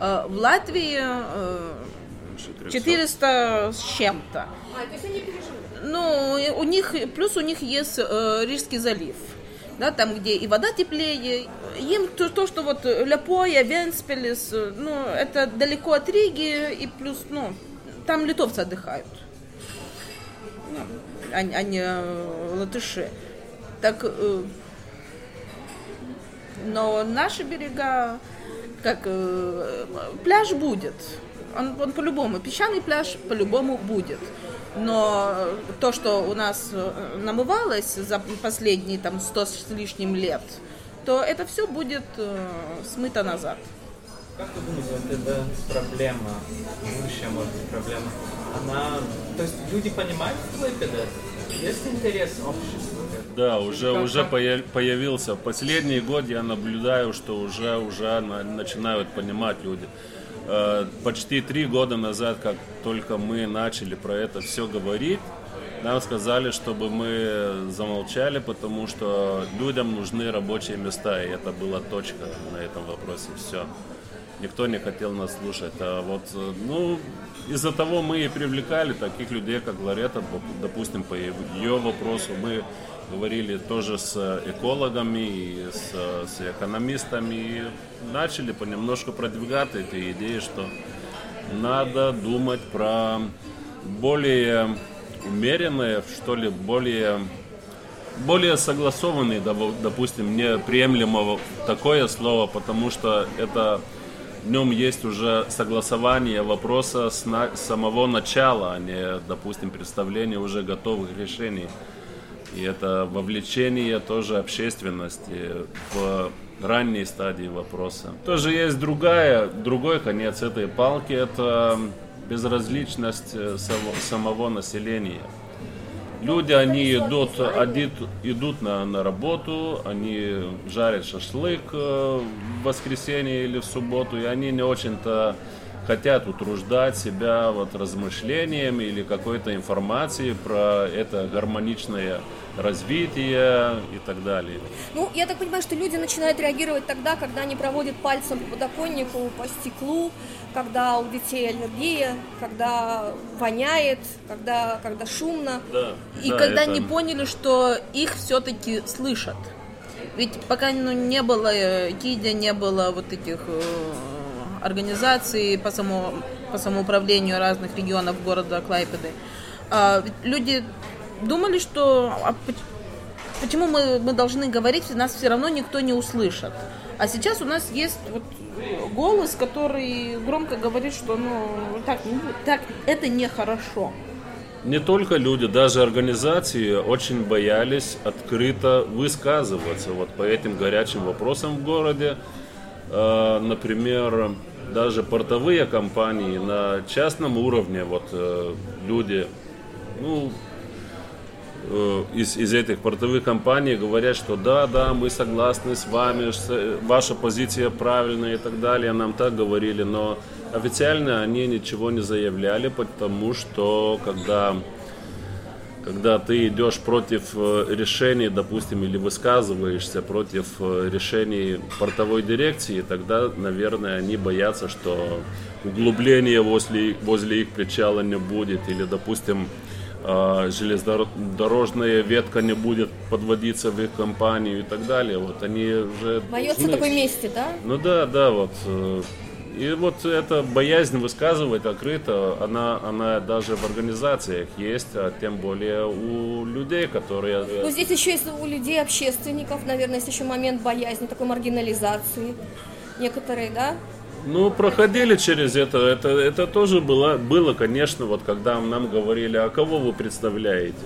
Э, В Латвии э, 400 с чем-то. А, то есть они переживут. Ну, у них, плюс у них есть э, Рижский залив. Да, там, где и вода теплее. Им то, то что вот Ляпоя, Венспелес, э, ну, это далеко от Риги, и плюс, ну, там литовцы отдыхают. Ну, а, а не э, латыши. Так, э, но наши берега, как э, пляж будет. Он, он по-любому, песчаный пляж по-любому будет. Но то, что у нас э, намывалось за последние там сто с лишним лет, то это все будет э, смыто назад. Как вы думаете, вот эта проблема, будущая, может быть, проблема, она... То есть люди понимают, что это? Есть интерес общества? Да, уже, Как- уже как- появился. Последний год я наблюдаю, что уже, уже на- начинают понимать люди. Э, Почти три года назад, как только мы начали про это все говорить, нам сказали, чтобы мы замолчали, потому что людям нужны рабочие места, и это была точка на этом вопросе. Все. Никто не хотел нас слушать. А вот, э, ну, из-за того мы и привлекали таких людей, как Ларета, доп- допустим, по ее вопросу. Мы говорили тоже с экологами и с, с экономистами и начали понемножку продвигать эти идеи, что надо думать про более умеренные, что ли, более более согласованный, дово- допустим, мне приемлемо такое слово, потому что это в нем есть уже согласование вопроса с, на- с самого начала, а не, допустим, представление уже готовых решений. И это вовлечение тоже общественности в ранней стадии вопроса. Тоже есть другая, другой конец этой палки, это безразличность э, само- самого населения. Люди, они идут, одит- идут на, на работу, они жарят шашлык э, в воскресенье или в субботу, и они не очень-то хотят утруждать себя вот размышлениями или какой-то информацией про это гармоничное развития и так далее. Ну, я так понимаю, что люди начинают реагировать тогда, когда они проводят пальцем по подоконнику, по стеклу, когда у детей аллергия, когда воняет, когда, когда шумно. Да, И да, когда это- не поняли, что их все-таки слышат. Ведь пока ну, не было э, КИДя, не было вот этих э, организаций по, само, по самоуправлению разных регионов города Клайпеды, ведь люди думали, что а поч- почему мы, мы должны говорить, нас все равно никто не услышит. А сейчас у нас есть вот голос, который громко говорит, что ну так, будет, так это нехорошо. Не только люди, даже организации очень боялись открыто высказываться вот по этим горячим вопросам в городе. Э, Например, даже портовые компании на частном уровне, вот э, люди, ну, из, из этих портовых компаний говорят, что да, да, мы согласны с вами, с- ваша позиция правильная и так далее, нам так говорили, но официально они ничего не заявляли, потому что когда, когда ты идешь против э, решений, допустим, или высказываешься против э, решений портовой дирекции, тогда, наверное, они боятся, что углубления возле, возле их причала не будет, или, допустим, железнодорожная ветка не будет подводиться в их компанию и так далее. Вот они уже Боятся такой мести, да? Ну да, да, вот. э, И вот эта боязнь высказывать открыто, она, она даже в организациях есть, а тем более у людей, которые... э, Ну, здесь еще есть у людей, общественников, наверное, есть еще момент боязни, такой маргинализации некоторые, да? Ну, проходили через это. Это, это тоже было, было, конечно, вот когда нам говорили, а кого вы представляете?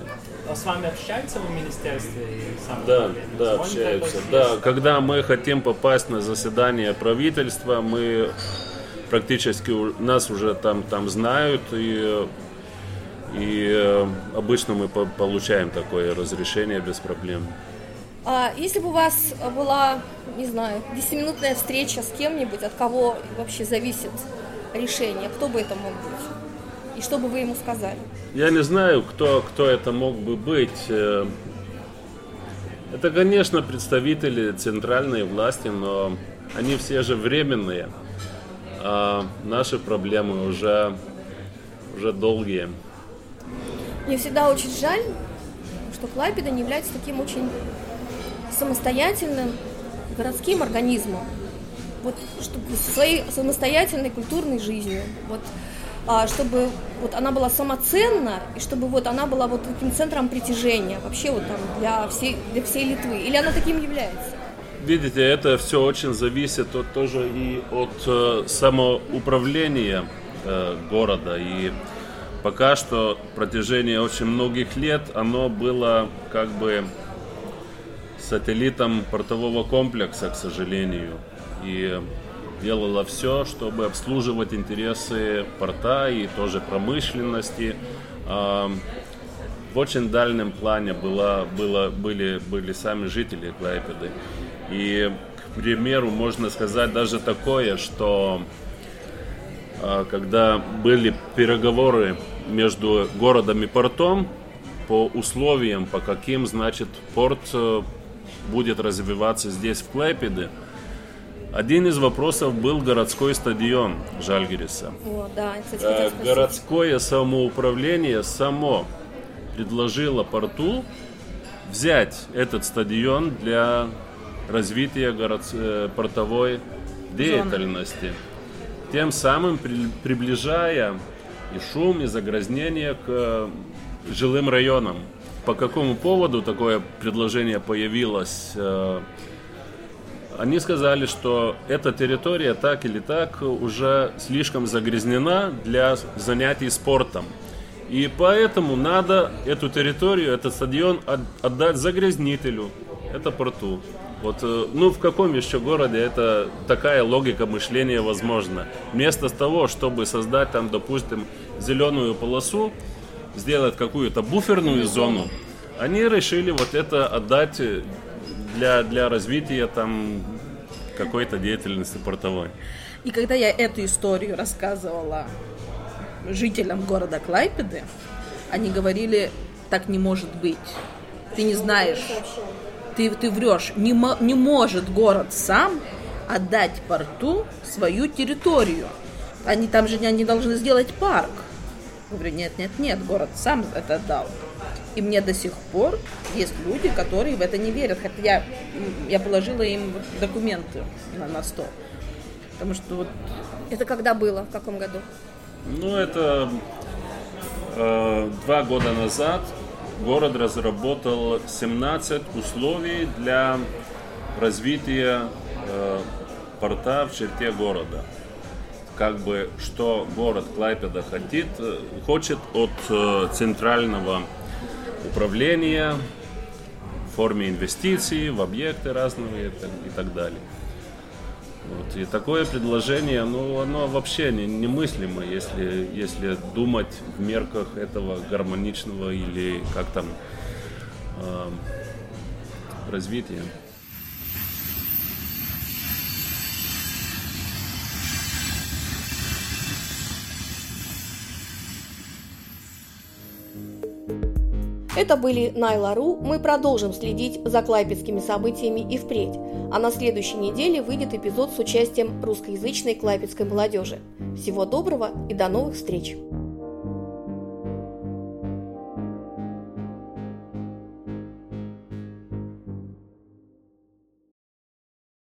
А с вами общаются в министерстве и Да, да, Звонят, общаются. Да, когда мы хотим попасть на заседание правительства, мы практически нас уже там, там знают, и, и э, обычно мы по- получаем такое разрешение без проблем. А если бы у вас была, не знаю, 10-минутная встреча с кем-нибудь, от кого вообще зависит решение, кто бы это мог быть? И что бы вы ему сказали? Я не знаю, кто, кто это мог бы быть. Э, Это, конечно, представители центральной власти, но они все же временные. А наши проблемы уже, уже долгие. Мне всегда очень жаль, что Клайпеда не является таким очень самостоятельным городским организмом. Вот чтобы своей самостоятельной культурной жизнью. Вот а, чтобы вот она была самоценна, и чтобы вот она была вот таким центром притяжения вообще вот там для всей, для всей Литвы. Или она таким является? Видите, это все очень зависит от, тоже и от э, самоуправления э, города. И пока что протяжении очень многих лет оно было как бы сателлитом портового комплекса, к сожалению. И делала все, чтобы обслуживать интересы порта и тоже промышленности. А, в очень дальнем плане было, было, были, были сами жители Клайпеды. И, к примеру, можно сказать даже такое, что а, когда были переговоры между городом и портом по условиям, по каким, значит, порт э, будет развиваться здесь, в Клайпеде, один из вопросов был городской стадион Жальгириса. Вот, да, кстати, Э, городское самоуправление само предложило порту взять этот стадион для развития город- э, портовой деятельности, тем самым при- приближая и шум, и загрязнение к жилым районам. По какому поводу такое предложение появилось? э, они сказали, что эта территория так или так уже слишком загрязнена для занятий спортом. И поэтому надо эту территорию, этот стадион от- отдать загрязнителю, это порту. Вот, э, ну, в каком еще городе это такая логика мышления возможна? Вместо того, чтобы создать там, допустим, зеленую полосу, сделать какую-то буферную зону, они решили вот это отдать для, для развития там какой-то деятельности портовой. И когда я эту историю рассказывала жителям города Клайпеды, они говорили, так не может быть. Ты не знаешь. Ты, ты врешь. Не, не может город сам отдать порту свою территорию. Они там же они должны сделать парк. Я говорю, нет, нет, нет, город сам это отдал. И мне до сих пор есть люди, которые в это не верят. Хотя я, я положила им документы на, на стол. Потому что вот... Это когда было? В каком году? Ну, это э, два года назад город разработал 17 условий для развития э, порта в черте города как бы что город Клайпеда хочет, хочет от э, центрального управления в форме инвестиций в объекты разные и так далее. Вот. И такое предложение, ну, оно вообще не, немыслимо, если, если думать в мерках этого гармоничного или как там э, развития. Это были Найла.ру. Мы продолжим следить за клайпецкими событиями и впредь. А на следующей неделе выйдет эпизод с участием русскоязычной клайпецкой молодежи. Всего доброго и до новых встреч!